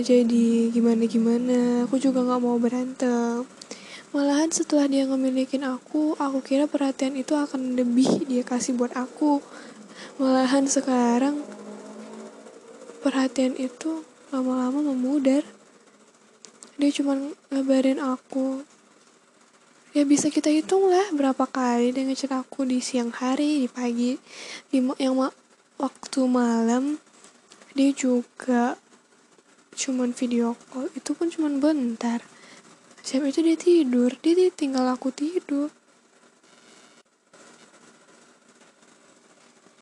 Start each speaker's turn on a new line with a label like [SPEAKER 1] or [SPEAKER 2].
[SPEAKER 1] jadi gimana-gimana. Aku juga gak mau berantem. Malahan setelah dia ngemilikin aku aku kira perhatian itu akan lebih dia kasih buat aku. Malahan sekarang perhatian itu lama-lama memudar. Dia cuma ngabarin aku ya bisa kita hitung lah berapa kali dia ngechat aku di siang hari di pagi di yang waktu malam. Dia juga cuman video call itu pun cuman bentar. Siap itu dia tidur? Dia tinggal aku tidur